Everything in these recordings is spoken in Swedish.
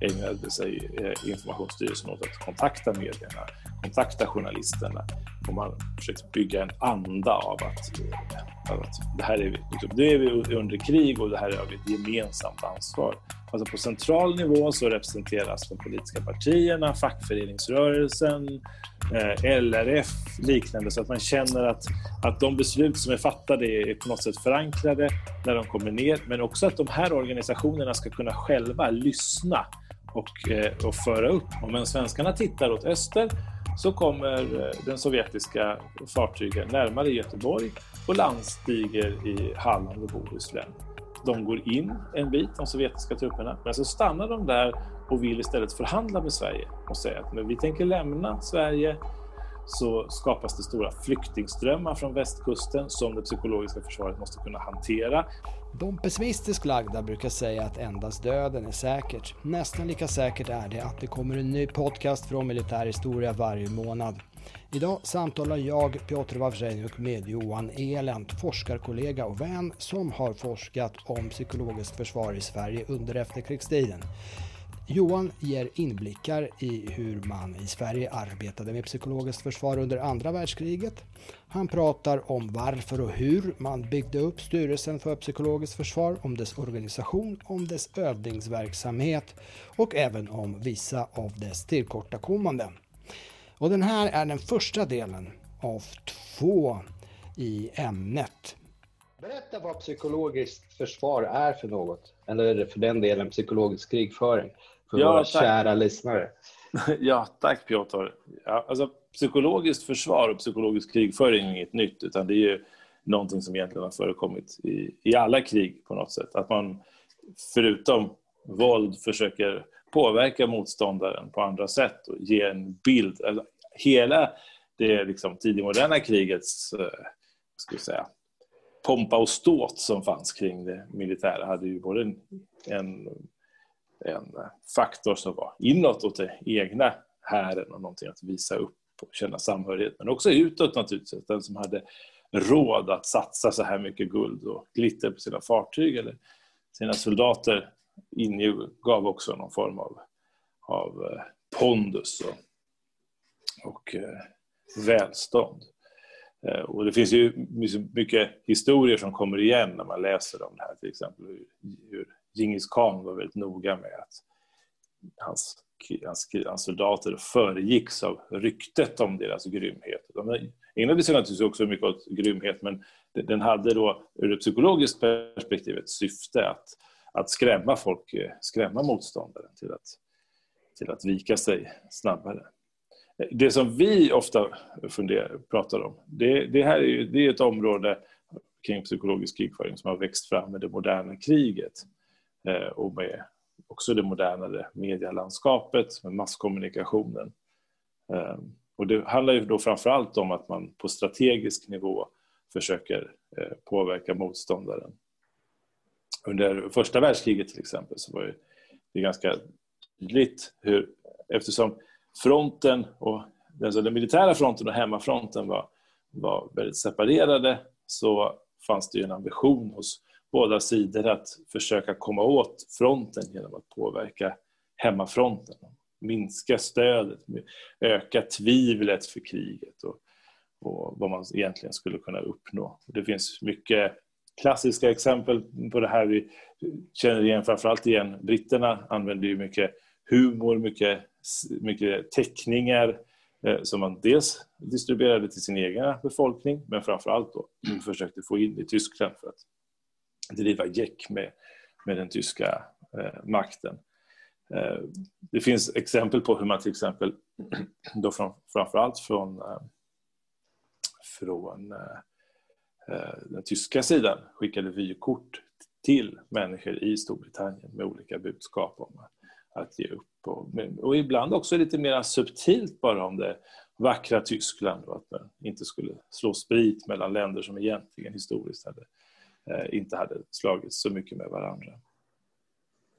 ägnade sig eh, informationsstyrelsen åt att kontakta medierna, kontakta journalisterna och man försökte bygga en anda av att, eh, av att det här är vi, liksom, nu är vi under krig och det här har vi ett gemensamt ansvar. Alltså på central nivå så representeras de politiska partierna, fackföreningsrörelsen, eh, LRF, liknande så att man känner att, att de beslut som är fattade är på något sätt förankrade när de kommer ner men också att de här organisationerna ska kunna själva lyssna och, eh, och föra upp. Och medan svenskarna tittar åt öster så kommer eh, den sovjetiska fartygen närmare Göteborg och landstiger i Halland och Bohuslän. De går in en bit, de sovjetiska trupperna, men så stannar de där och vill istället förhandla med Sverige och säga att men vi tänker lämna Sverige så skapas det stora flyktingströmmar från västkusten som det psykologiska försvaret måste kunna hantera. De pessimistiskt lagda brukar säga att endast döden är säkert. Nästan lika säkert är det att det kommer en ny podcast från militärhistoria varje månad. Idag samtalar jag, Piotr Wawrzeniuk, med Johan Elent, forskarkollega och vän som har forskat om psykologiskt försvar i Sverige under efterkrigstiden. Johan ger inblickar i hur man i Sverige arbetade med psykologiskt försvar under andra världskriget. Han pratar om varför och hur man byggde upp Styrelsen för psykologiskt försvar, om dess organisation, om dess övningsverksamhet och även om vissa av dess tillkortakommanden. Och den här är den första delen av två i ämnet. Berätta vad psykologiskt försvar är för något, eller för den delen psykologisk krigföring för ja, våra tack. kära lyssnare. Ja, tack Piotr. Ja, alltså, psykologiskt försvar och psykologisk krigföring är inget nytt, utan det är ju någonting som egentligen har förekommit i, i alla krig på något sätt. Att man förutom våld försöker påverka motståndaren på andra sätt och ge en bild. Alltså, hela det liksom, tidigmoderna krigets eh, ska säga, pompa och ståt som fanns kring det militära hade ju både en, en en faktor som var inåt åt det egna hären och någonting att visa upp och känna samhörighet. Men också utåt naturligtvis. Den som hade råd att satsa så här mycket guld och glitter på sina fartyg eller sina soldater ingav också någon form av, av eh, pondus och, och eh, välstånd. Eh, och det finns ju mycket historier som kommer igen när man läser om det här, till exempel hur, hur Djingis khan var väldigt noga med att hans, hans, hans soldater föregicks av ryktet om deras grymhet. De ägnade sig naturligtvis också mycket åt grymhet men den hade då ur ett psykologiskt perspektiv ett syfte att, att skrämma folk, eh, skrämma motståndaren till att, till att vika sig snabbare. Det som vi ofta funderar, pratar om, det, det här är, ju, det är ett område kring psykologisk krigföring som har växt fram med det moderna kriget. Eh, och med också det modernare medielandskapet, med masskommunikationen. Eh, och det handlar ju då framförallt om att man på strategisk nivå försöker eh, påverka motståndaren. Under första världskriget till exempel så var det ganska tydligt hur, eftersom fronten och alltså den militära fronten och hemmafronten var, var väldigt separerade så fanns det ju en ambition hos båda sidor att försöka komma åt fronten genom att påverka hemmafronten. Minska stödet, öka tvivlet för kriget och, och vad man egentligen skulle kunna uppnå. Det finns mycket klassiska exempel på det här. Vi känner igen framförallt igen britterna använder ju mycket humor, mycket, mycket teckningar eh, som man dels distribuerade till sin egen befolkning men framförallt då försökte få in i Tyskland för att driva gäck med, med den tyska eh, makten. Eh, det finns exempel på hur man till exempel, då från, framförallt från, från den tyska sidan skickade vykort till människor i Storbritannien med olika budskap om att att ge upp. Och, och ibland också lite mer subtilt bara om det vackra Tyskland och att man inte skulle slå sprit mellan länder som egentligen historiskt hade Eh, inte hade slagits så mycket med varandra.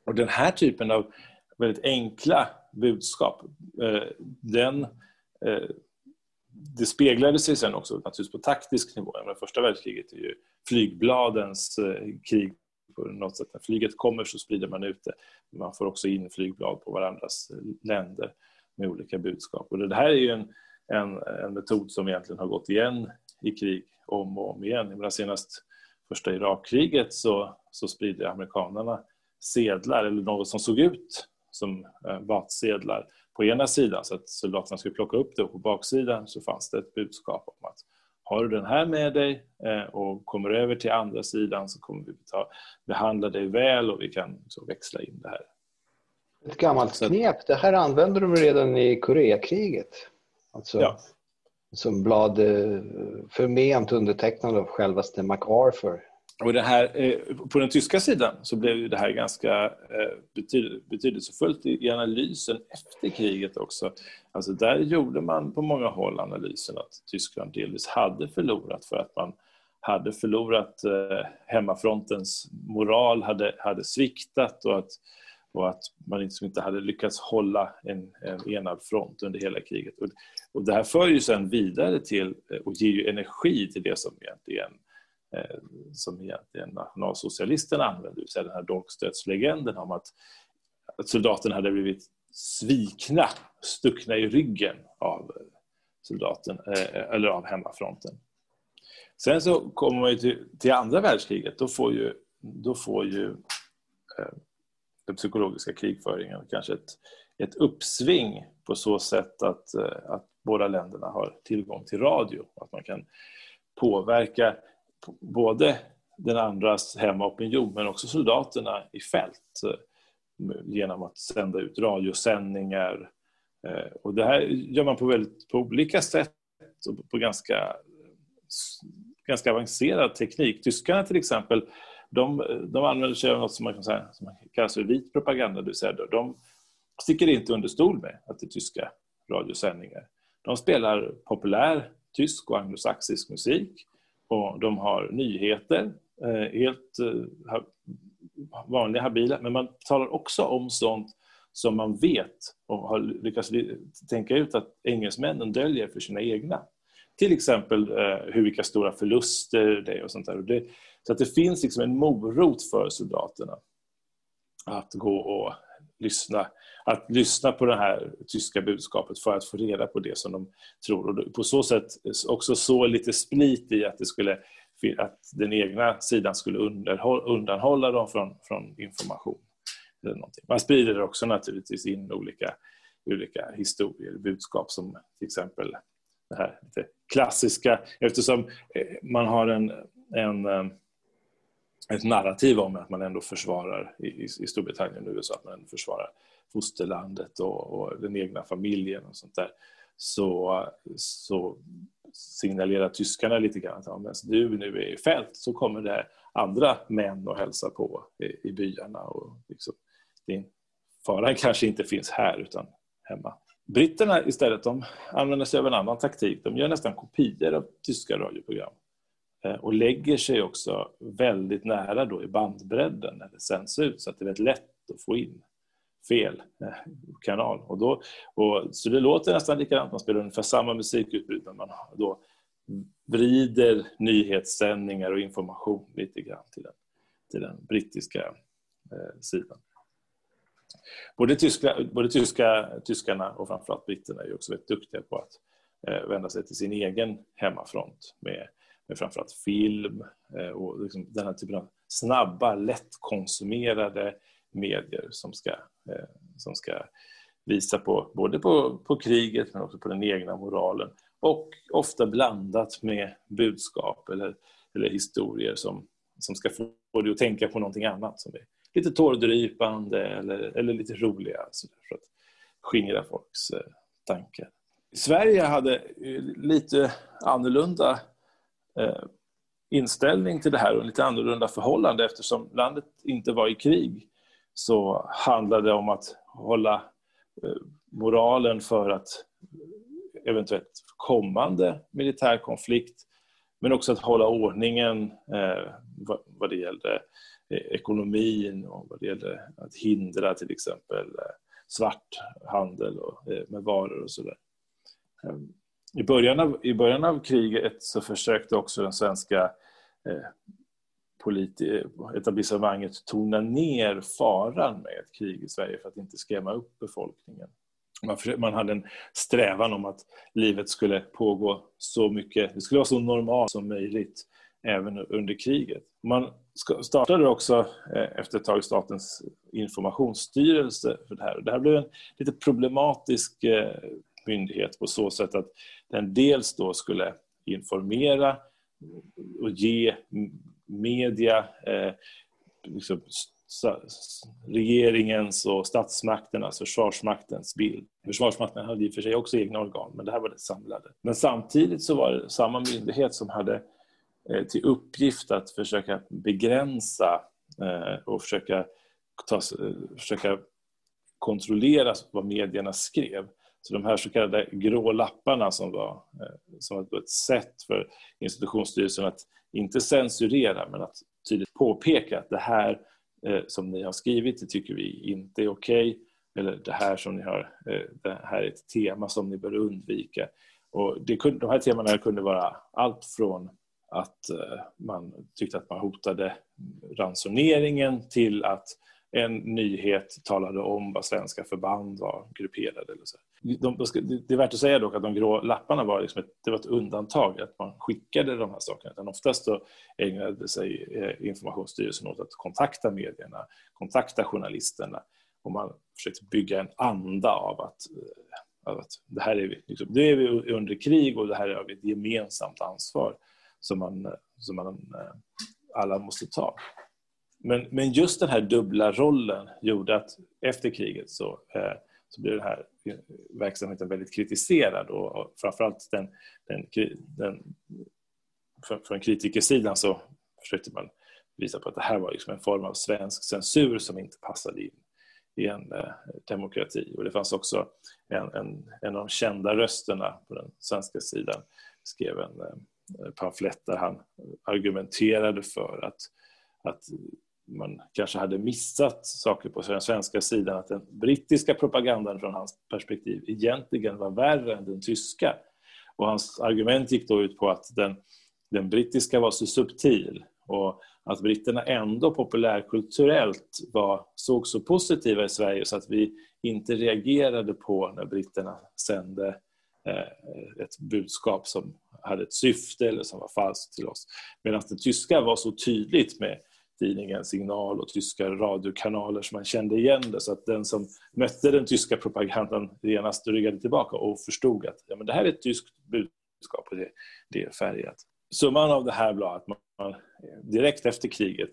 Och den här typen av väldigt enkla budskap, eh, den, eh, det speglade sig sen också naturligtvis på taktisk nivå. Men första världskriget är ju flygbladens eh, krig på något sätt. När flyget kommer så sprider man ut det. Man får också in flygblad på varandras eh, länder med olika budskap. Och det här är ju en, en, en metod som egentligen har gått igen i krig om och om igen. Senast första Irakkriget så, så spridde amerikanerna sedlar, eller något som såg ut som eh, vatsedlar på ena sidan så att soldaterna skulle plocka upp det och på baksidan så fanns det ett budskap om att har du den här med dig eh, och kommer över till andra sidan så kommer vi ta, behandla dig väl och vi kan så växla in det här. Ett gammalt knep, det här använde de redan i Koreakriget. Alltså, ja. Som blad eh, förment undertecknad av självaste MacArthur. Och det här, eh, på den tyska sidan så blev det här ganska eh, betydelsefullt i analysen efter kriget också. Alltså där gjorde man på många håll analysen att Tyskland delvis hade förlorat för att man hade förlorat eh, hemmafrontens moral, hade, hade sviktat och att, och att man liksom inte hade lyckats hålla en, en enad front under hela kriget. Och, och det här för ju sen vidare till eh, och ger ju energi till det som egentligen Eh, som egentligen nationalsocialisterna använde, det vill säga den här dolkstötslegenden om att, att soldaterna hade blivit svikna, stuckna i ryggen av eh, soldaten, eh, eller av hemmafronten. Sen så kommer man ju till, till andra världskriget, då får ju, då får ju eh, den psykologiska krigföringen kanske ett, ett uppsving på så sätt att, att båda länderna har tillgång till radio. Att man kan påverka både den andras hemmaopinion men också soldaterna i fält eh, genom att sända ut radiosändningar. Eh, och det här gör man på, väldigt, på olika sätt och på ganska, ganska avancerad teknik. Tyskarna till exempel, de, de använder sig av något som man kan säga som kallas för vit propaganda. Det vill de sticker inte under stol med att det är tyska radiosändningar. De spelar populär tysk och anglosaxisk musik och de har nyheter, eh, helt eh, vanliga, habila, men man talar också om sånt som man vet och har lyckats tänka ut att engelsmännen döljer för sina egna. Till exempel eh, hur vilka stora förluster det är och sånt där. Så att det finns liksom en morot för soldaterna att gå och lyssna, att lyssna på det här tyska budskapet för att få reda på det som de tror. Och på så sätt också så lite split i att, det skulle, att den egna sidan skulle undanhålla dem från, från information. Eller någonting. Man sprider också naturligtvis in olika, olika historier, budskap som till exempel det här lite klassiska, eftersom eh, man har en, en eh, ett narrativ om att man ändå försvarar i, i Storbritannien och USA, att man ändå försvarar fosterlandet och, och, den egna familjen och sånt där. Så, så signalerar tyskarna lite grann att om alltså, du nu är i fält så kommer det andra män och hälsa på i, i byarna. Och liksom, din faran kanske inte finns här utan hemma. Britterna istället de använder sig av en annan taktik. De gör nästan kopior av tyska radioprogram. Eh, och lägger sig också väldigt nära då i bandbredden när det sänds ut så att det är väldigt lätt att få in fel eh, kanal. Och då, och, så det låter nästan likadant, man spelar ungefär samma musikutbud men man då vrider nyhetssändningar och information lite grann till den, till den brittiska eh, sidan. Både, tyska, både tyska, tyskarna och framförallt britterna är också väldigt duktiga på att eh, vända sig till sin egen hemmafront med med framförallt film eh, och liksom den här typen av snabba, lättkonsumerade medier som ska, eh, som ska visa på både på, på kriget men också på den egna moralen och ofta blandat med budskap eller, eller historier som, som ska få dig att tänka på någonting annat som är lite tårdrypande eller, eller lite roliga för att skingra folks eh, tankar. Sverige hade eh, lite annorlunda Eh, inställning till det här och lite annorlunda förhållande eftersom landet inte var i krig så handlade det om att hålla eh, moralen för att eventuellt kommande militär konflikt men också att hålla ordningen eh, vad det gällde eh, ekonomin och vad det gällde att hindra till exempel svarthandel med varor och sådär. I början, av, I början av kriget så försökte också den svenska etablissemanget tona ner faran med ett krig i Sverige för att inte skrämma upp befolkningen. Man, man hade en strävan om att livet skulle pågå så mycket, det skulle vara så normalt som möjligt även under kriget. Man startade också eh, efter ett tag Statens informationsstyrelse för det här. Det här blev en lite problematisk eh, myndighet på så sätt att den dels då skulle informera och ge media eh, liksom, regeringens och statsmakternas, försvarsmaktens bild. Försvarsmakten hade i och för sig också egna organ, men det här var det samlade. Men samtidigt så var det samma myndighet som hade eh, till uppgift att försöka begränsa eh, och försöka, ta, eh, försöka kontrollera vad medierna skrev. Så de här så kallade grå lapparna som var, eh, som var ett sätt för institutionsstyrelsen att inte censurera men att tydligt påpeka att det här eh, som ni har skrivit, det tycker vi inte är okej. Okay. Eller det här som ni har, eh, det här är ett tema som ni bör undvika. Och det kunde, de här temana kunde vara allt från att eh, man tyckte att man hotade ransoneringen till att en nyhet talade om vad svenska förband var grupperade. Eller så. De, de det är värt att säga dock att de grå lapparna var, liksom ett, det var ett undantag, att man skickade de här sakerna. Utan oftast då ägnade sig eh, informationsstyrelsen åt att kontakta medierna, kontakta journalisterna och man försökte bygga en anda av att, eh, av att det här är vi, liksom, nu är vi under krig och det här är ett gemensamt ansvar som man, som man eh, alla måste ta. Men, men just den här dubbla rollen gjorde att efter kriget så, eh, så blev den här eh, verksamheten väldigt kritiserad och, och framförallt den, den, den, från kritikersidan så försökte man visa på att det här var liksom en form av svensk censur som inte passade in i en eh, demokrati. Och det fanns också en, en, en av de kända rösterna på den svenska sidan skrev en eh, pamflett där han argumenterade för att, att man kanske hade missat saker på den svenska sidan, att den brittiska propagandan från hans perspektiv egentligen var värre än den tyska. Och hans argument gick då ut på att den, den brittiska var så subtil och att britterna ändå populärkulturellt var, såg så positiva i Sverige så att vi inte reagerade på när britterna sände eh, ett budskap som hade ett syfte eller som var falskt till oss. Medan det tyska var så tydligt med tidningen Signal och tyska radiokanaler så man kände igen det. Så att den som mötte den tyska propagandan genast ryggade tillbaka och förstod att ja, men det här är ett tyskt budskap och det, det är färgat. Summan av det här var att man direkt efter kriget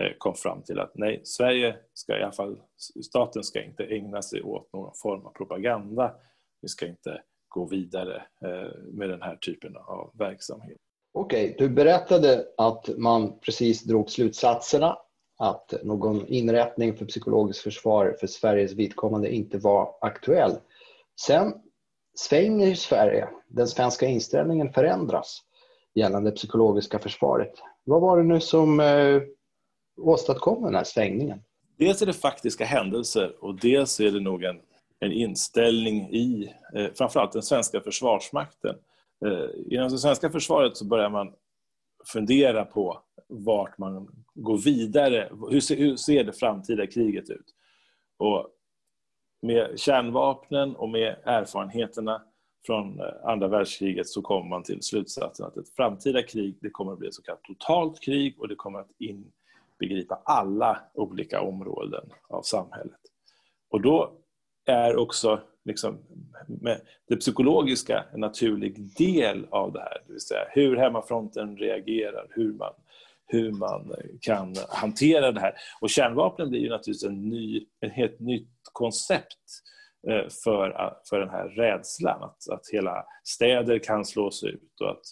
eh, kom fram till att nej, Sverige ska i alla fall, staten ska inte ägna sig åt någon form av propaganda. Vi ska inte gå vidare eh, med den här typen av verksamhet. Okej, okay, du berättade att man precis drog slutsatserna att någon inrättning för psykologiskt försvar för Sveriges vidkommande inte var aktuell. Sen svänger Sverige, den svenska inställningen förändras gällande psykologiska försvaret. Vad var det nu som eh, åstadkom den här svängningen? Dels är det faktiska händelser och dels är det nog en, en inställning i eh, framförallt den svenska försvarsmakten Eh, Eh, inom det svenska försvaret så börjar man fundera på vart man går vidare. Hur ser, hur ser det framtida kriget ut? Och med kärnvapnen och med erfarenheterna från eh, andra världskriget så kommer man till slutsatsen att ett framtida krig det kommer att bli ett så kallat totalt krig och det kommer att inbegripa alla olika områden av samhället. Och då är också liksom, det psykologiska en naturlig del av det här. Det vill säga hur hemmafronten reagerar, hur man, hur man kan hantera det här. Och kärnvapnen blir ju naturligtvis en, ny, en helt nytt koncept eh, för, ah, för den här rädslan. Att, att hela städer kan slås ut och att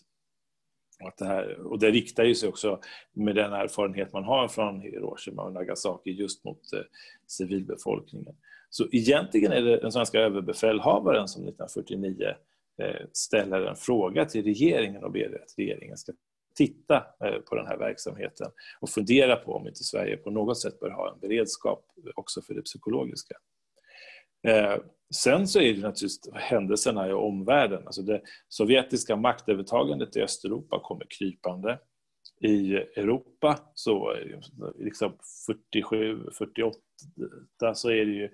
att det, här, och det riktar ju sig också med den erfarenhet man har från Hiroshima och Nagasaki just mot eh, civilbefolkningen. Så egentligen är det den svenska överbefälhavaren som 1949 eh, ställer en fråga till regeringen och ber att regeringen ska titta eh, på den här verksamheten och fundera på om inte Sverige på något sätt bör ha en beredskap också för det psykologiska. Eh, sen så är det naturligtvis händelserna i omvärlden. Alltså det sovjetiska maktövertagandet i Östeuropa kommer krypande i Europa så liksom 47, 48 så är det ju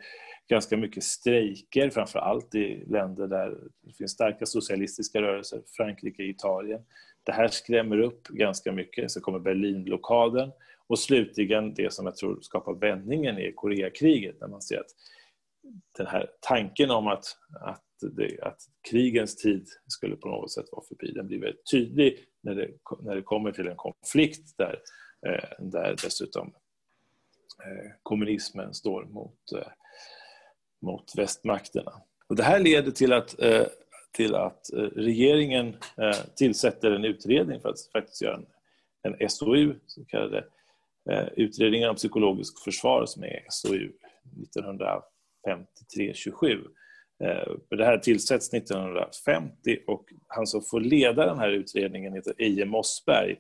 ganska mycket strejker, framför allt i länder där det finns starka socialistiska rörelser, Frankrike, Italien. Det här skrämmer upp ganska mycket. Så kommer Berlinblockaden och slutligen det som jag tror skapar vändningen i Koreakriget när man ser att den här tanken om att, att, det, att krigens tid skulle på något sätt vara förbi, den blir väldigt tydlig när det, när det kommer till en konflikt där, eh, där dessutom eh, kommunismen står mot, eh, mot västmakterna. Och det här leder till att, till att regeringen tillsätter en utredning för att faktiskt göra en, en SOU, så kallade utredningen om psykologiskt försvar som är SOU 1953-27 Eh, det här tillsätts 1950 och han som får leda den här utredningen heter Eje Mossberg.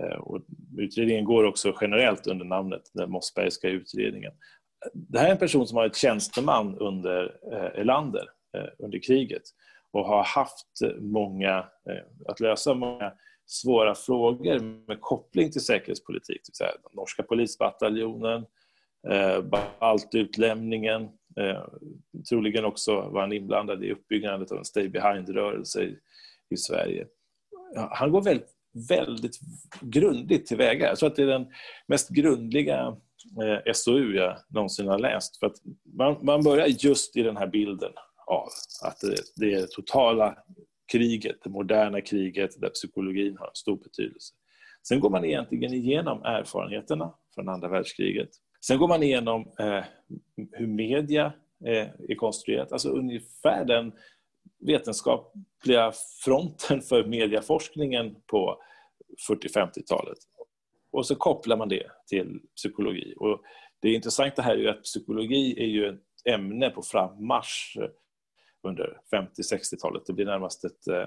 Eh, och utredningen går också generellt under namnet den Mossbergska utredningen. Det här är en person som har varit tjänsteman under eh, Erlander, Elander under kriget och har haft många, att lösa många svåra frågor med koppling till säkerhetspolitik. Det vill säga den norska polisbataljonen, baltutlämningen, Eh, troligen också var han inblandad i uppbyggandet av en Stay Behind-rörelse i, i Sverige. Han går väldigt, väldigt grundligt tillväga. Jag tror att det är den mest grundliga eh, SOU jag någonsin har läst. För att man, man börjar just i den här bilden av att det, det är totala kriget, det moderna kriget där psykologin har en stor betydelse. Sen går man egentligen igenom erfarenheterna från andra världskriget Sen går man igenom eh, hur media eh, är konstruerat, alltså ungefär den vetenskapliga fronten för mediaforskningen på 40-50-talet. Och så kopplar man det till psykologi. Och det intressanta här är ju att psykologi är ju ett ämne på frammarsch under 50-60-talet. Det blir närmast ett eh,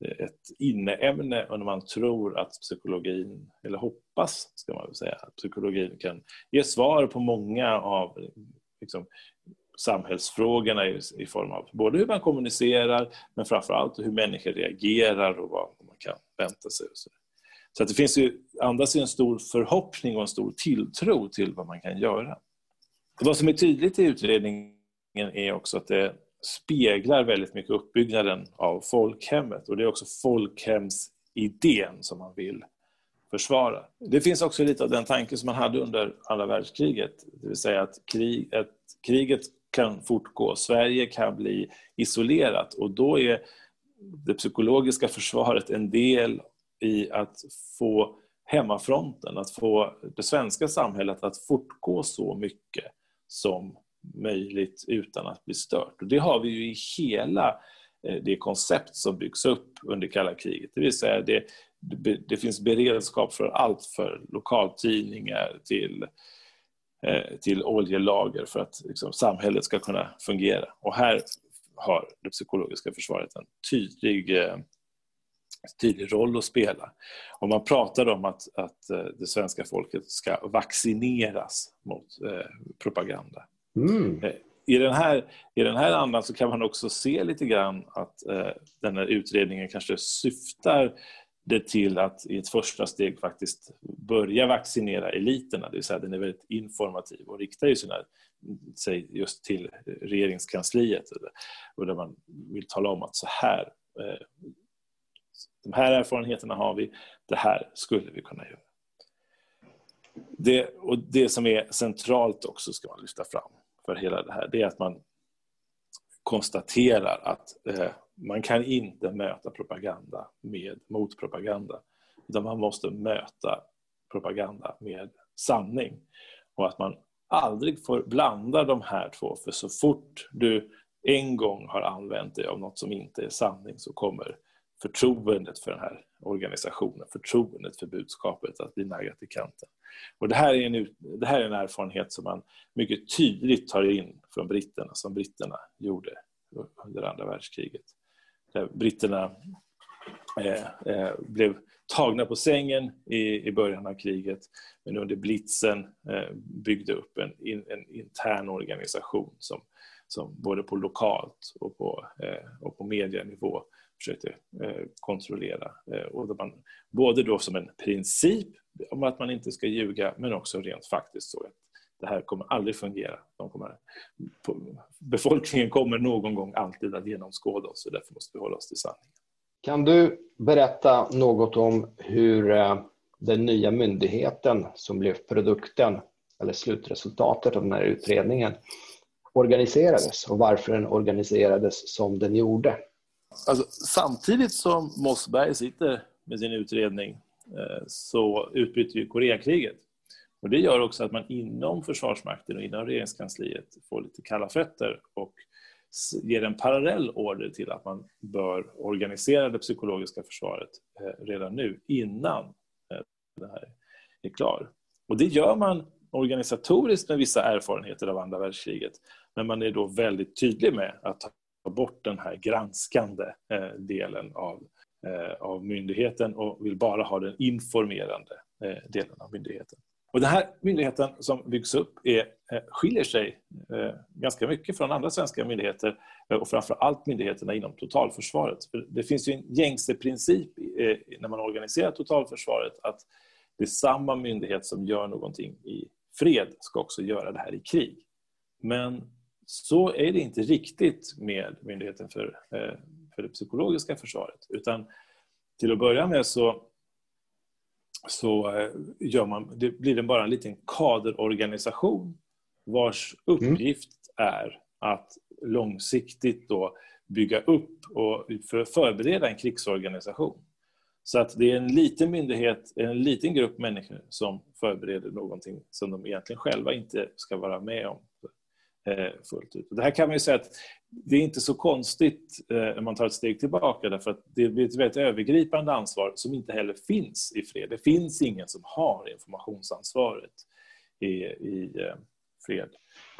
ett inneämne och när man tror att psykologin, eller hoppas ska man väl säga, att psykologin kan ge svar på många av liksom, samhällsfrågorna i, i, form av både hur man kommunicerar men framförallt hur människor reagerar och vad man kan vänta sig. så så att det finns ju, andas ju en stor förhoppning och en stor tilltro till vad man kan göra. Vad som är tydligt i utredningen är också att det speglar väldigt mycket uppbyggnaden av folkhemmet. Och det är också folkhemsidén som man vill försvara. Det finns också lite av den tanken som man hade under andra världskriget, det vill säga att, krig, att kriget kan fortgå, Sverige kan bli isolerat. Och då är det psykologiska försvaret en del i att få hemmafronten, att få det svenska samhället att fortgå så mycket som möjligt utan att bli stört. Och det har vi ju i hela eh, det koncept som byggs upp under kalla kriget. Det vill säga det, det finns beredskap för allt för lokaltidningar till, eh, till oljelager för att liksom, samhället ska kunna fungera. Och här har det psykologiska försvaret en tydlig, eh, tydlig roll att spela. Och man pratar om att, att det svenska folket ska vaccineras mot propaganda. Mm. Eh, I, den här, I den här andan så kan man också se lite grann att eh, den här utredningen kanske syftar det till att i ett första steg faktiskt börja vaccinera eliterna, det vill säga den är väldigt informativ och riktar ju sina, sig just till regeringskansliet och där man vill tala om att så här, eh, de här erfarenheterna har vi, det här skulle vi kunna göra. Det, och det som är centralt också ska man lyfta fram för hela det här, det är att man konstaterar att eh, man kan inte möta propaganda med motpropaganda. Utan man måste möta propaganda med sanning. Och att man aldrig får blanda de här två, för så fort du en gång har använt dig av något som inte är sanning så kommer förtroendet för den här organisationen, förtroendet för budskapet att bli naggat i kanten. Och det, här är en, det här är en erfarenhet som man mycket tydligt tar in från britterna, som britterna gjorde under andra världskriget. Där britterna eh, eh, blev tagna på sängen i, i början av kriget men under blitzen eh, byggde upp en, en intern organisation som, som både på lokalt och på, eh, och på medienivå försökte eh, kontrollera. Eh, och man, både då som en princip om att man inte ska ljuga men också rent faktiskt så att det här kommer aldrig fungera. De kommer, befolkningen kommer någon gång alltid att genomskåda oss och därför måste vi hålla oss till sanningen. Kan du berätta något om hur eh, den nya myndigheten som blev produkten eller slutresultatet av den här utredningen organiserades och varför den organiserades som den gjorde? Alltså, samtidigt som Mossberg sitter med sin utredning eh, så utbryter ju Koreakriget. Och det gör också att man inom Försvarsmakten och inom regeringskansliet får lite kalla fötter och ger en parallell order till att man bör organisera det psykologiska försvaret eh, redan nu, innan eh, det här är klar. Och det gör man organisatoriskt med vissa erfarenheter av andra världskriget, men man är då väldigt tydlig med att ta bort den här granskande eh, delen av, eh, av myndigheten och vill bara ha den informerande eh, delen av myndigheten. Och den här myndigheten som byggs upp är, skiljer sig ganska mycket från andra svenska myndigheter och framför allt myndigheterna inom totalförsvaret. För det finns ju en gängse princip när man organiserar totalförsvaret att det är samma myndighet som gör någonting i fred ska också göra det här i krig. Men så är det inte riktigt med Myndigheten för, för det psykologiska försvaret. Utan till att börja med så så eh, gör man, det blir det bara en liten kaderorganisation vars uppgift mm. är att långsiktigt då bygga upp och för förbereda en krigsorganisation. Så att det är en liten myndighet, en liten grupp människor som förbereder någonting som de egentligen själva inte ska vara med om eh, Eh, fullt ut. Det här kan man ju säga att det är inte så konstigt eh, när man tar ett steg tillbaka därför att det blir ett väldigt övergripande ansvar som inte heller finns i fred. Det finns ingen som har informationsansvaret i, i eh, fred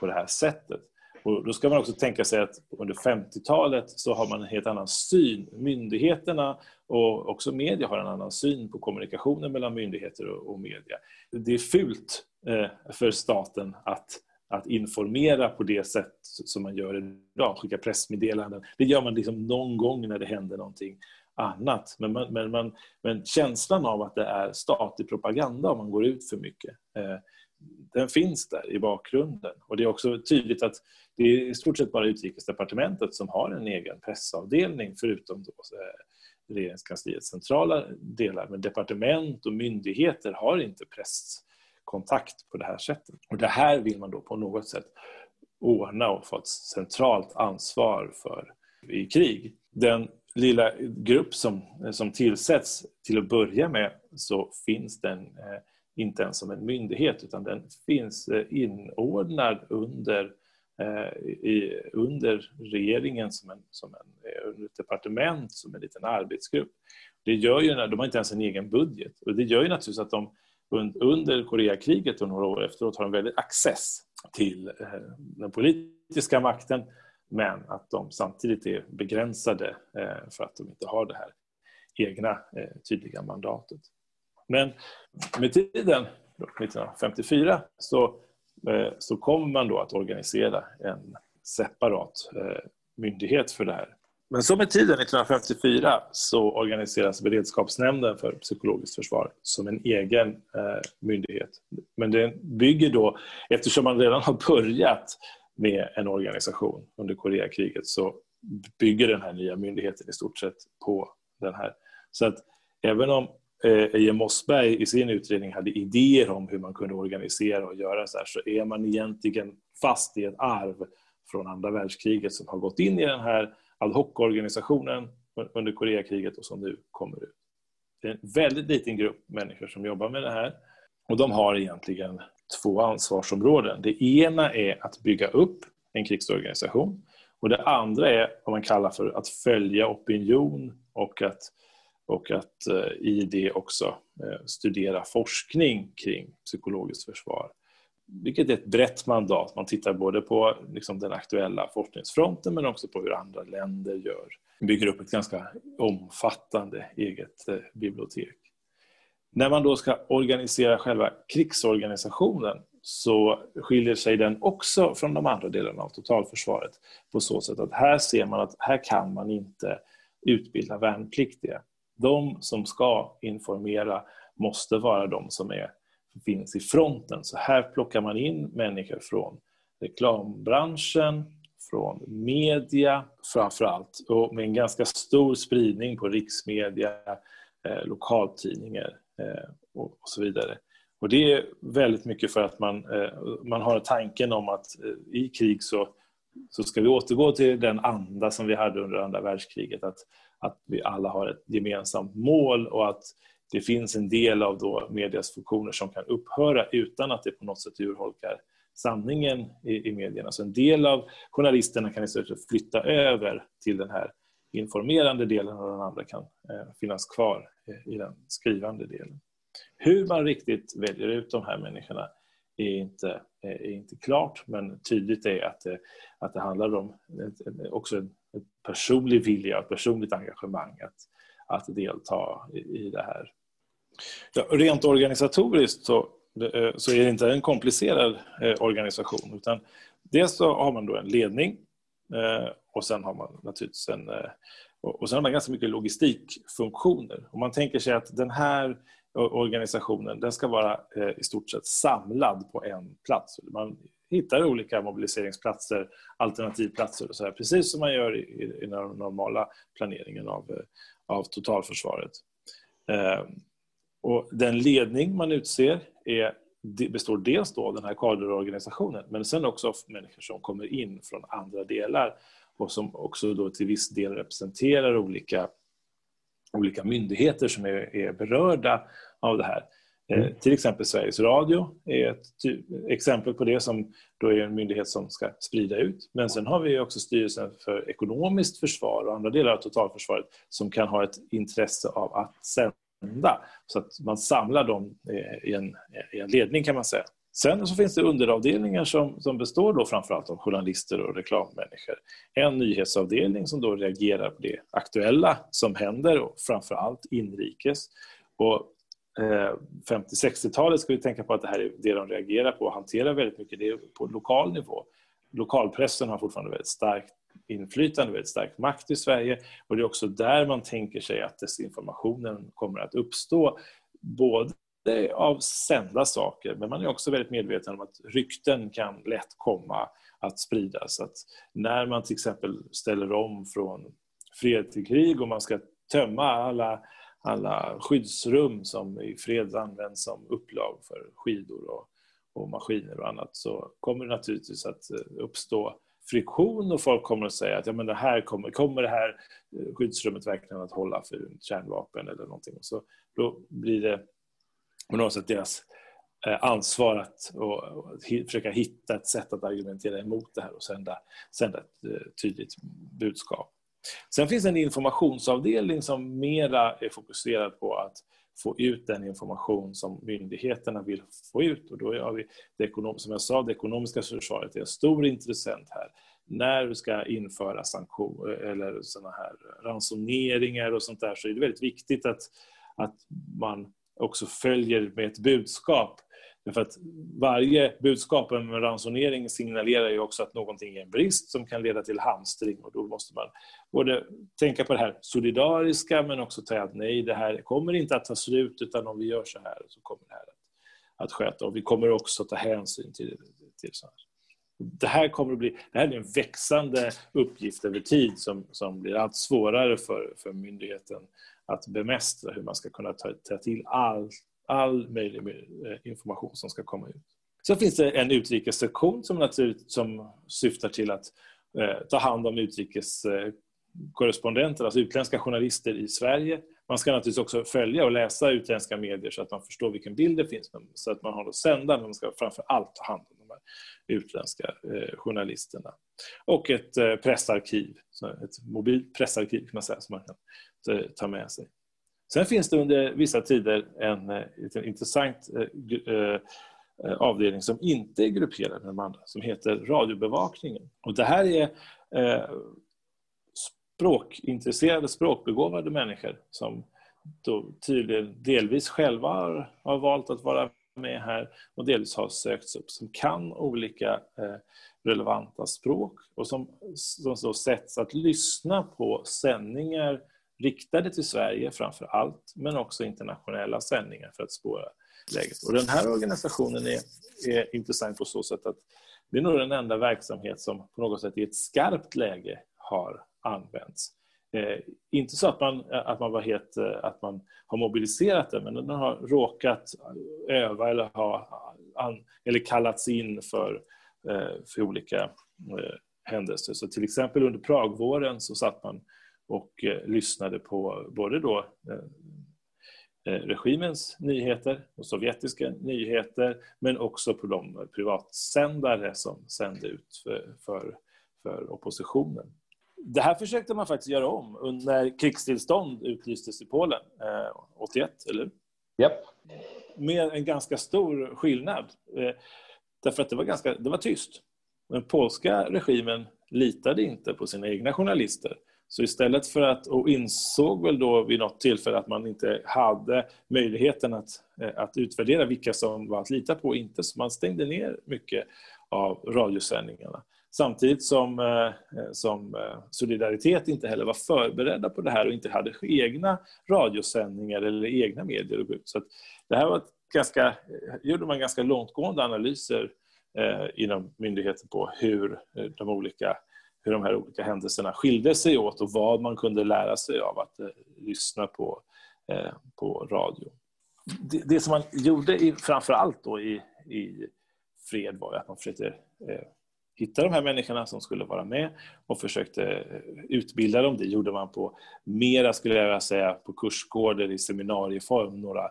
på det här sättet. Och då ska man också tänka sig att under 50-talet så har man en helt annan syn. Myndigheterna och också media har en annan syn på kommunikationen mellan myndigheter och media. Det är fult för staten att att informera på det sätt som man gör idag, skicka pressmeddelanden. Det gör man liksom någon gång när det händer någonting annat. Men, man, men, man, men känslan av att det är statlig propaganda om man går ut för mycket, eh, den finns där i bakgrunden. Och Det är också tydligt att det är i stort sett bara Utrikesdepartementet som har en egen pressavdelning förutom då, eh, regeringskansliets centrala delar. Men departement och myndigheter har inte press kontakt på det här sättet. Och det här vill man då på något sätt ordna och få ett centralt ansvar för i krig. Den lilla grupp som, som tillsätts till att börja med så finns den eh, inte ens som en myndighet utan den finns eh, inordnad under, eh, i, under regeringen som, en, som en, eh, ett departement, som en liten arbetsgrupp. Det gör ju, de har inte ens en egen budget och det gör ju naturligtvis att de under Koreakriget och några år efteråt har de väldigt access till eh, den politiska makten men att de samtidigt är begränsade eh, för att de inte har det här egna eh, tydliga mandatet. Men med tiden, 1954, så, så kommer man då att organisera en separat myndighet för det här men så med tiden, 1954, så organiseras Beredskapsnämnden för psykologiskt försvar som en egen eh, myndighet. Men den bygger då, eftersom man redan har börjat med en organisation under Koreakriget så bygger den här nya myndigheten i stort sett på den här. Så att även om eh, Eje Mossberg i sin utredning hade idéer om hur man kunde organisera och göra så här så är man egentligen fast i ett arv från andra världskriget som har gått in i den här ad hoc-organisationen under Koreakriget och som nu kommer ut. Det är en väldigt liten grupp människor som jobbar med det här och de har egentligen två ansvarsområden. Det ena är att bygga upp en krigsorganisation och det andra är vad man kallar för att följa opinion och att, och att eh, i det också eh, studera forskning kring psykologiskt försvar vilket är ett brett mandat. Man tittar både på liksom den aktuella forskningsfronten men också på hur andra länder gör. bygger upp ett ganska omfattande eget eh, bibliotek. När man då ska organisera själva krigsorganisationen så skiljer sig den också från de andra delarna av totalförsvaret på så sätt att här ser man att här kan man inte utbilda värnpliktiga. De som ska informera måste vara de som är, finns i fronten. Så här plockar man in människor från reklambranschen, från media framför allt och med en ganska stor spridning på riksmedia, eh, lokaltidningar eh, och, och, så vidare. Och det är väldigt mycket för att man, eh, man har tanken om att eh, i krig så, så ska vi återgå till den anda som vi hade under andra världskriget. Att, att vi alla har ett gemensamt mål och att det finns en del av då medias funktioner som kan upphöra utan att det på något sätt urholkar sanningen i, i medierna. Så en del av journalisterna kan istället flytta över till den här informerande delen och den andra kan eh, finnas kvar i, i den skrivande delen. Hur man riktigt väljer ut de här människorna är inte, eh, är inte klart men tydligt är att det, att det handlar om ett, också en, personlig vilja, ett personligt engagemang att, att delta i, i det här. Ja, rent organisatoriskt så eh, så är det inte en komplicerad eh, organisation. Utan dels så har man då en ledning eh, och sen har man naturligtvis en och sen har man ganska mycket logistikfunktioner. Om man tänker sig att den här organisationen den ska vara i stort sett samlad på en plats. Man hittar olika mobiliseringsplatser, alternativplatser och så här, precis som man gör i, i den normala planeringen av, av totalförsvaret. Och den ledning man utser är, består dels då av den här kaderorganisationen men sen också av människor som kommer in från andra delar och som också då till viss del representerar olika, olika myndigheter som är, är berörda av det här. Eh, mm. till exempel Sveriges Radio är ett exempel på det som då är en myndighet som ska sprida ut. Men sen har vi också Styrelsen för ekonomiskt försvar och andra delar av totalförsvaret som kan ha ett intresse av att sända hända. Så att man samlar dem eh, i en, i en ledning kan man säga. Sen så finns det underavdelningar som, som består då framförallt av journalister och reklammänniskor. En nyhetsavdelning som då reagerar på det aktuella som händer och framförallt inrikes. Och eh, 50-60-talet ska vi tänka på att det här är det de reagerar på och hanterar väldigt mycket. Det är på lokal nivå. Lokalpressen har fortfarande väldigt starkt inflytande, väldigt stark makt i Sverige och det är också där man tänker sig att desinformationen kommer att uppstå. Både av sända saker, men man är också väldigt medveten om att rykten kan lätt komma att spridas. Att när man till exempel ställer om från fred till krig och man ska tömma alla, alla skyddsrum som i fred används som upplag för skidor och, och maskiner och annat så kommer det naturligtvis att eh, uppstå friktion och folk kommer att säga att ja, men det här kommer, kommer det här eh, skyddsrummet verkligen att hålla för kärnvapen eller någonting. Och så då blir det på något sätt deras eh, ansvar att och, och försöka hitta ett sätt att argumentera emot det här och sända, sända ett eh, tydligt budskap. Sen finns det en informationsavdelning som mera är fokuserad på att få ut den information som myndigheterna vill få ut. Och då har vi, det som jag sa, det ekonomiska försvaret är en stor intressent här. När vi ska införa sanktioner eller såna här ransoneringar och sånt där så är det väldigt viktigt att, att man också följer med ett budskap Därför att varje budskap om ransonering signalerar ju också att någonting är en brist som kan leda till hamstring och då måste man både tänka på det här solidariska men också säga att nej, det här kommer inte att ta slut utan om vi gör så här så kommer det här att, att sköta och vi kommer också att ta hänsyn till, till så här. Det här kommer att bli det här är en växande uppgift över tid som, som blir allt svårare för, för myndigheten att bemästra hur man ska kunna ta, ta till allt all möjlig eh, information som ska komma ut. Så finns det en utrikessektion som, som syftar till att eh, ta hand om utrikeskorrespondenter, alltså utländska journalister i Sverige. Man ska naturligtvis också följa och läsa utländska medier så att man förstår vilken bild det finns, så att man har att sända, men man ska framför allt ta hand om de här utländska eh, journalisterna. Och ett eh, pressarkiv, ett mobilt pressarkiv kan man säga, som man kan eh, ta med sig. Sen finns det under vissa tider en, eh, en intressant eh, eh, eh, avdelning som inte är grupperad med de andra, som heter radiobevakningen. Och det här är eh, språkintresserade, språkbegåvade människor som då tydligen delvis själva har, har, valt att vara med här och delvis har sökts upp, som kan olika eh, relevanta språk och som, som så sätts att lyssna på sändningar riktade till Sverige framför allt, men också internationella sändningar för att spåra läget. Och den här organisationen är, är intressant på så sätt att det är nog den enda verksamhet som på något sätt i ett skarpt läge har använts. Eh, inte så att man, att, man var helt, eh, att man har mobiliserat den, men den har råkat öva eller, ha, an, eller kallats in för, eh, för olika eh, händelser. Så till exempel under Pragvåren så satt man och eh, lyssnade på både då eh, Eh, regimens nyheter och sovjetiska nyheter men också på de privatsändare som sände ut för, för, för oppositionen. Det här försökte man faktiskt göra om när krigstillstånd utlystes i Polen eh, 81, eller Yep. Med en ganska stor skillnad. Eh, därför att det var, ganska, det var tyst. Den polska regimen litade inte på sina egna journalister så istället för att, och insåg väl då vid något tillfälle att man inte hade möjligheten att, eh, att utvärdera vilka som var att lita på och inte, så man stängde ner mycket av radiosändningarna. Samtidigt som, eh, eh, som Solidaritet inte heller var förberedda på det här och inte hade egna radiosändningar eller egna medier att gå ut. Så det här var ett ganska, gjorde man ganska långtgående analyser inom myndigheten på hur de olika hur de här olika händelserna skilde sig åt och vad man kunde lära sig av att eh, lyssna på, eh, på radio. Det, det, som man gjorde i, framför allt då i, i fred var att man försökte eh, hitta de här människorna som skulle vara med och försökte eh, utbilda dem. Det gjorde man på mera, skulle jag vilja säga, på kursgårdar i seminarieform, några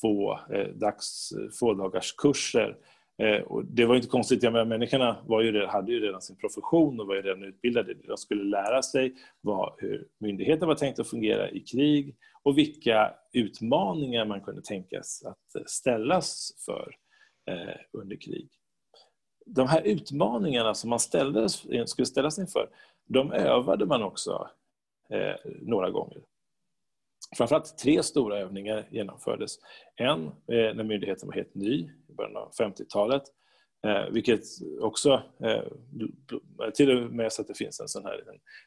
få, eh, dags, eh, få dagars kurser Eh, och det var inte konstigt, jag menar, människorna var ju, hade ju redan sin profession och var ju redan utbildade. De skulle lära sig vad, hur myndigheten var tänkt att fungera i krig och vilka utmaningar man kunde tänkas att ställas för eh, under krig. De här utmaningarna som man ställdes, skulle ställas inför, de övade man också eh, några gånger. Framförallt tre stora övningar genomfördes. En eh, när myndigheten var helt ny, i början av 50-talet, eh, vilket också eh, till och med så att det finns en sån här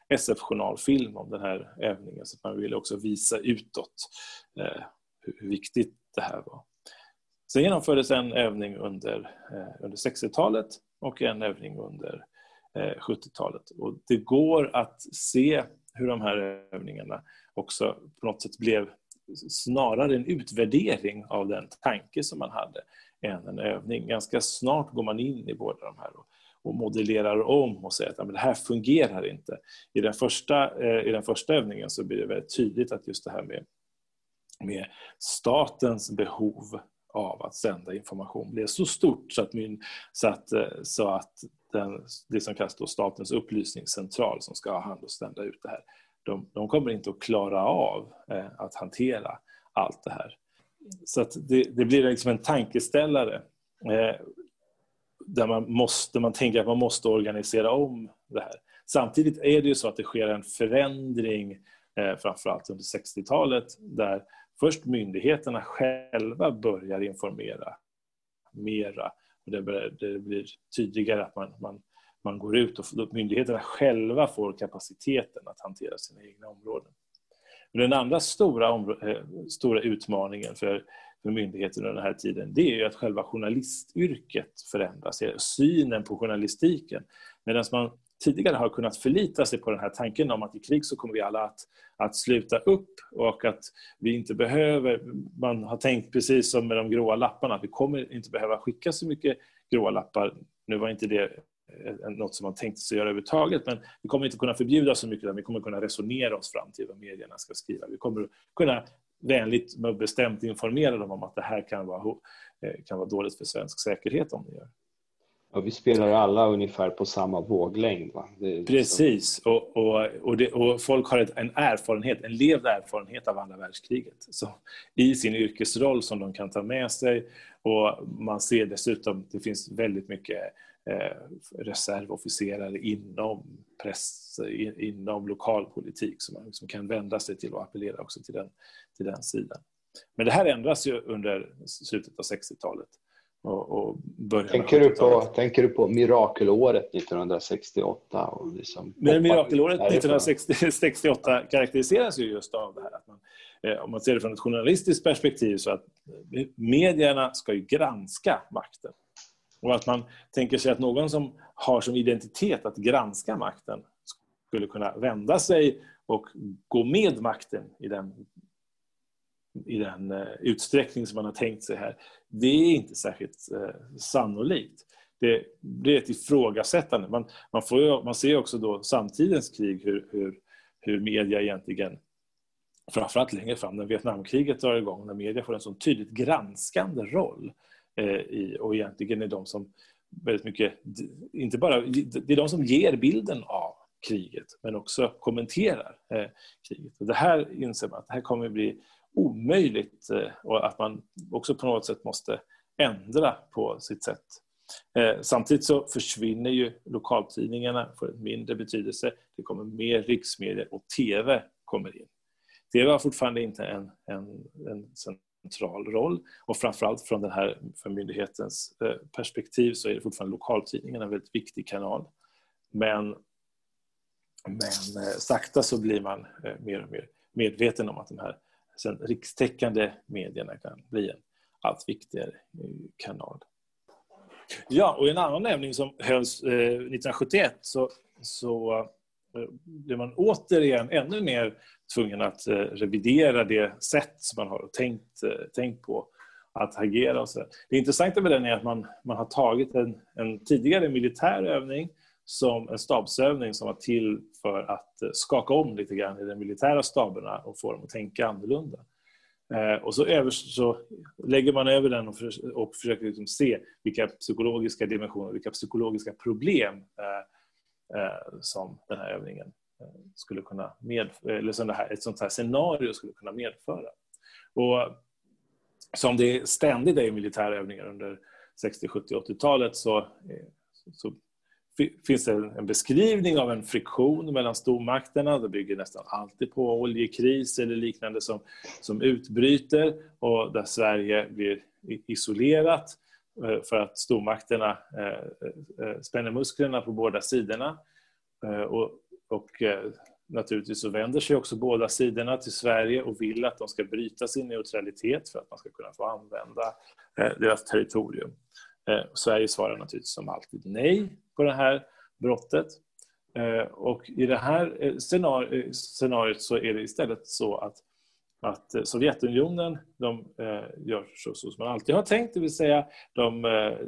SF-journalfilm om den här övningen, så att man ville också visa utåt eh, hur viktigt det här var. Sen genomfördes en övning under, eh, under 60-talet och en övning under eh, 70-talet. Och det går att se hur de här övningarna också på något sätt blev snarare en utvärdering av den tanke som man hade än en övning. Ganska snart går man in i båda de här och, modellerar om och säger att men det här fungerar inte. I den, första, eh, I den första övningen så blir det väldigt tydligt att just det här med, med statens behov av att sända information blev så stort så att, min, så att, eh, så att den, det som kallas då Statens upplysningscentral som ska ha hand och sända ut det här de, de kommer inte att klara av eh, att hantera allt det här. Så det, det, blir liksom en tankeställare eh, där man, måste, man tänker att man måste organisera om det här. Samtidigt är det ju så att det sker en förändring eh, framförallt under 60-talet där först myndigheterna själva börjar informera mera. Det, det blir tydligare att man, man man går ut och myndigheterna själva får kapaciteten att hantera sina egna områden. Den andra stora, eh, stora utmaningen för, för myndigheter under den här tiden det är ju att själva journalistyrket förändras, synen på journalistiken. Medan man tidigare har kunnat förlita sig på den här tanken om att i krig så kommer vi alla att, att sluta upp och att vi inte behöver, man har tänkt precis som med de gråa lapparna, att vi kommer inte behöva skicka så mycket gråa lappar. Nu var inte det något som man tänkte sig göra överhuvudtaget. Men vi kommer inte kunna förbjuda så mycket, utan vi kommer kunna resonera oss fram till vad medierna ska skriva. Vi kommer kunna vänligt och bestämt informera dem om att det här kan vara, eh, kan vara dåligt för svensk säkerhet om det gör. Ja, vi spelar alla ungefär på samma våglängd. Va? Precis, och, och, och, det, och, folk har ett, en erfarenhet, en levd erfarenhet av andra världskriget så, i sin yrkesroll som de kan ta med sig. Och Man ser dessutom, det finns väldigt mycket eh, reservofficerare inom press, inom lokalpolitik som man liksom kan vända sig till och appellera också till den, till den sidan. Men det här ändras ju under slutet av 60-talet och, och början tänker, du på, tänker du på mirakelåret 1968? Och liksom Men mirakelåret 1968 karaktäriseras ju just av det här. Att man, eh, om man ser det från ett journalistiskt perspektiv så att medierna ska ju granska makten. Och att man tänker sig att någon som har som identitet att granska makten skulle kunna vända sig och gå med makten i den, i den eh, utsträckning som man har tänkt sig här. Det är inte särskilt eh, sannolikt. Det är ett ifrågasättande. Man, man, får, man ser också då samtidens krig hur, hur, hur media egentligen framförallt längre fram när Vietnamkriget drar igång, när media får en så tydligt granskande roll eh, i, och egentligen är de som väldigt mycket, inte bara, det är de som ger bilden av kriget men också kommenterar eh, kriget. Och det här inser man att det här kommer att bli omöjligt eh, och att man också på något sätt måste ändra på sitt sätt. Eh, samtidigt så försvinner ju lokaltidningarna, får en mindre betydelse. Det kommer mer riksmedier och TV kommer in. TV har fortfarande inte en, en, en central roll och framförallt från den här för myndighetens eh, perspektiv så är det fortfarande lokaltidningarna en väldigt viktig kanal. Men, men sakta så blir man mer och mer medveten om att de här sen rikstäckande medierna kan bli en allt viktigare eh, kanal. Ja, och i en annan övning som hölls eh, 1971 så, så eh, blev man återigen ännu mer tvungen att revidera det sätt som man har tänkt, tänkt på att agera. Och så. Det intressanta med den är att man, man har tagit en, en tidigare militär övning som en stabsövning som var till för att eh, skaka om lite grann i de militära staberna och få dem att tänka annorlunda. Eh, och så, över, så lägger man över den och, för, och försöker liksom se vilka psykologiska dimensioner, vilka psykologiska problem eh, eh, som den här övningen eh, skulle kunna medföra, eller som det här, ett sånt här scenario skulle kunna medföra. Och som det ständigt är i militära övningar under 60, 70, 80-talet så, så finns det en beskrivning av en friktion mellan stormakterna. Det bygger nästan alltid på oljekris eller liknande som, som utbryter och där Sverige blir isolerat eh, för att stormakterna eh, eh, spänner musklerna på båda sidorna. Och och naturligtvis så vänder sig också båda sidorna till Sverige och vill att de ska bryta sin neutralitet för att man ska kunna få använda deras territorium. Eh, Sverige svarar naturligtvis som alltid nej på det här brottet. Eh, och i det här eh, eh, scenariot så är det istället så att, att Sovjetunionen de gör så, så som man alltid har tänkt, det vill säga de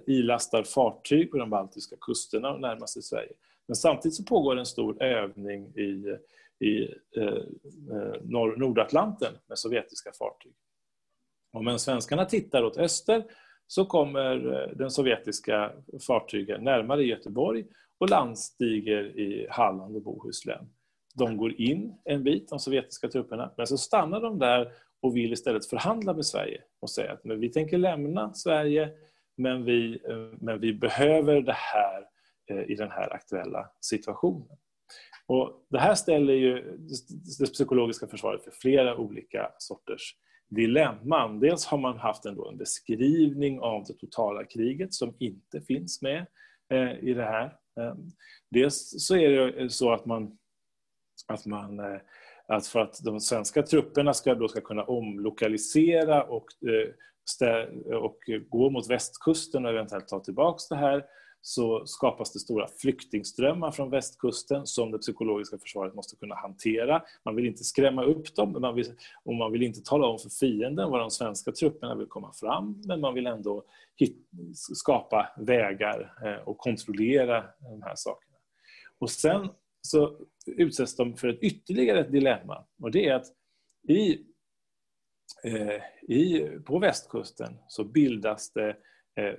ilastar fartyg på de baltiska kusterna och närmar sig Sverige. Men samtidigt så pågår en stor övning i, i eh, Nordatlanten med sovjetiska fartyg. Och medan svenskarna tittar åt öster så kommer eh, den sovjetiska fartygen närmare Göteborg och landstiger i Halland och Bohuslän. De går in en bit, de sovjetiska trupperna, men så stannar de där och vill istället förhandla med Sverige och säga att men vi tänker lämna Sverige men vi, eh, men vi behöver det här Eh, i den här aktuella situationen. Och det här ställer ju det psykologiska försvaret för flera olika sorters dilemman. Dels har man haft en, en beskrivning av det totala kriget som inte finns med eh, i det här. Eh, dels så är det eh, så att man, att man eh, att för att de svenska trupperna ska, då ska kunna omlokalisera och, stä, och gå mot västkusten och eventuellt ta tillbaka det här så skapas det stora flyktingströmmar från västkusten som det psykologiska försvaret måste kunna hantera. Man vill inte skrämma upp dem man vill, och man vill inte tala om för fienden var de svenska trupperna vill komma fram men man vill ändå hit, skapa vägar eh, och kontrollera de här sakerna. Och sen så utsätts de för ett ytterligare ett dilemma och det är att i, eh, i, på västkusten så bildas det Eh,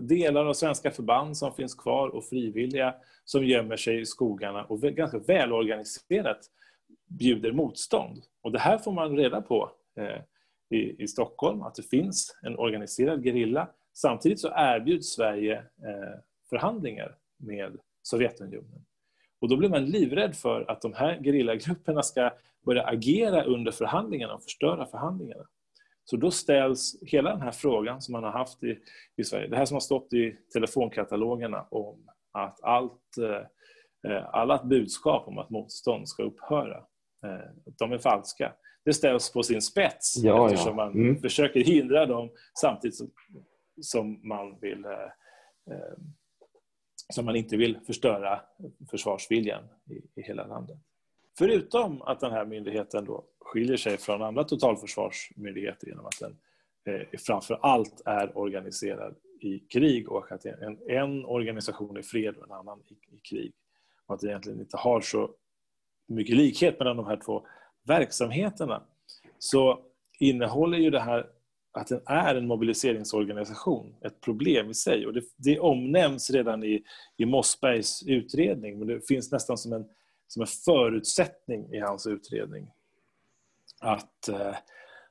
delar av svenska förband som finns kvar och frivilliga som gömmer sig i skogarna och ganska välorganiserat bjuder motstånd. Och det här får man reda på eh, i, i Stockholm, att det finns en organiserad gerilla. Samtidigt så erbjuds Sverige eh, förhandlingar med Sovjetunionen. Och då blir man livrädd för att de här gerillagrupperna ska börja agera under förhandlingarna och förstöra förhandlingarna. Så då ställs hela den här frågan som man har haft i, i Sverige, det här som har stått i telefonkatalogerna om att allt, eh, alla budskap om att motstånd ska upphöra, eh, de är falska. Det ställs på sin spets ja, eftersom ja. Mm. man försöker hindra dem samtidigt som, som man vill eh, eh, som man inte vill förstöra försvarsviljan i, i hela landet. Förutom att den här myndigheten då skiljer sig från andra totalförsvarsmyndigheter genom att den eh, framför allt är organiserad i krig och att en, en organisation i fred och en annan i, i krig. Och att det egentligen inte har så mycket likhet mellan de här två verksamheterna. Så innehåller ju det här att den är en mobiliseringsorganisation ett problem i sig. Och det, det omnämns redan i, i Mossbergs utredning, men det finns nästan som en, som en förutsättning i hans utredning att, eh,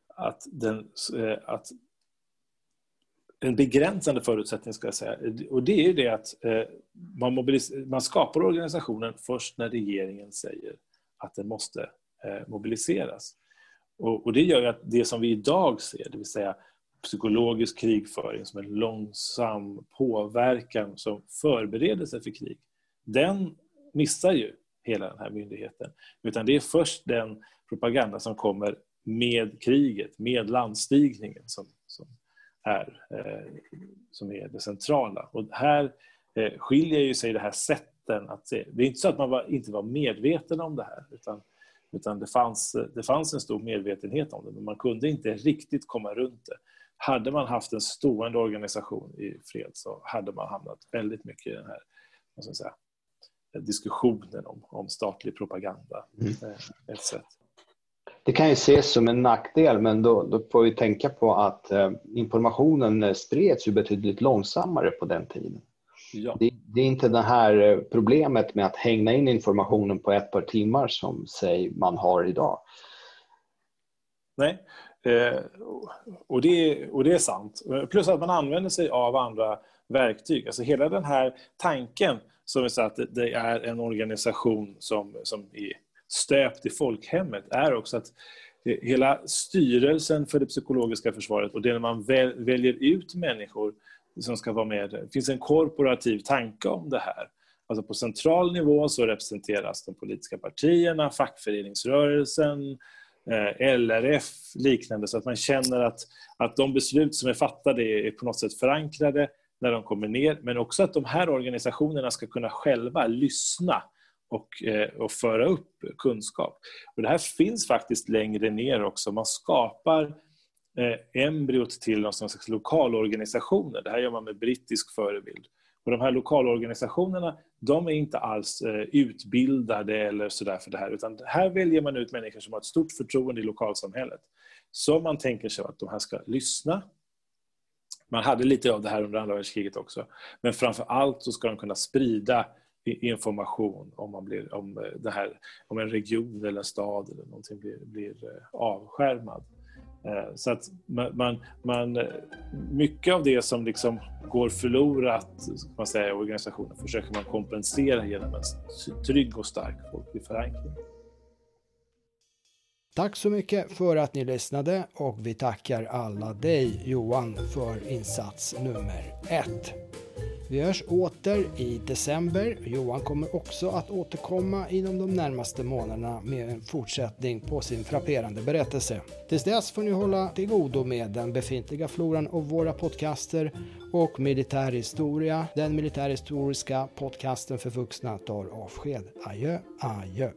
att, den, eh, att en begränsande förutsättning, ska jag säga. Och det är det att eh, man, man skapar organisationen först när regeringen säger att den måste mobiliseras. Och, och, det gör ju att det som vi idag ser, det vill säga psykologisk krigföring som en långsam påverkan som förberedelse för krig, den missar ju hela den här myndigheten. Utan det är först den propaganda som kommer med kriget, med landstigningen som, som, är, eh, som är det centrala. Och här eh, skiljer ju sig det här sätten att se. Det är inte så att man var, inte var medveten om det här utan utan det fanns, det fanns en stor medvetenhet om det, men man kunde inte riktigt komma runt det. Hade man haft en stående organisation i fred så hade man hamnat väldigt mycket i den här vad ska jag säga, diskussionen om, om statlig propaganda. Mm. Eh, ett sätt. Det kan ju ses som en nackdel, men då, då får vi tänka på att eh, informationen spreds ju betydligt långsammare på den tiden. Ja. Det, det, är inte det här eh, problemet med att hänga in informationen på ett par timmar som säg, man har idag. Nej, eh, och, det, och det är sant. Plus att man använder sig av andra verktyg. Alltså hela den här tanken som är att det är en organisation som, som är stöpt i folkhemmet är också att hela styrelsen för det psykologiska försvaret och det när man väl, väljer ut människor som ska vara med. Det finns en korporativ tanke om det här. Alltså på central nivå så representeras de politiska partierna, fackföreningsrörelsen, eh, LRF, liknande, så att man känner att, att de beslut som är fattade är på något sätt förankrade när de kommer ner, men också att de här organisationerna ska kunna själva lyssna och, eh, och föra upp kunskap. Och det här finns faktiskt längre ner också. Man skapar eh, embryot till någon slags lokalorganisationer. Det här gör man med brittisk förebild. Och de här lokalorganisationerna de är inte alls eh, utbildade eller sådär för det här utan här väljer man ut människor som har ett stort förtroende i lokalsamhället. Så man tänker sig att de här ska lyssna. Man hade lite av det här under andra världskriget också. Men framför allt så ska de kunna sprida information om, man blir, om, eh, det här, om en region eller en stad eller någonting blir, blir eh, avskärmad. Eh, så att man, man, mycket av det som liksom går förlorat man säga, i organisationen försöker man kompensera genom en trygg och stark folklig förankring. Tack så mycket för att ni lyssnade och vi tackar alla dig Johan för insats nummer ett. Vi hörs åter i december. Johan kommer också att återkomma inom de närmaste månaderna med en fortsättning på sin frapperande berättelse. Tills dess får ni hålla till godo med den befintliga floran av våra podcaster och militärhistoria. Den militärhistoriska podcasten för vuxna tar avsked. Adjö, adjö.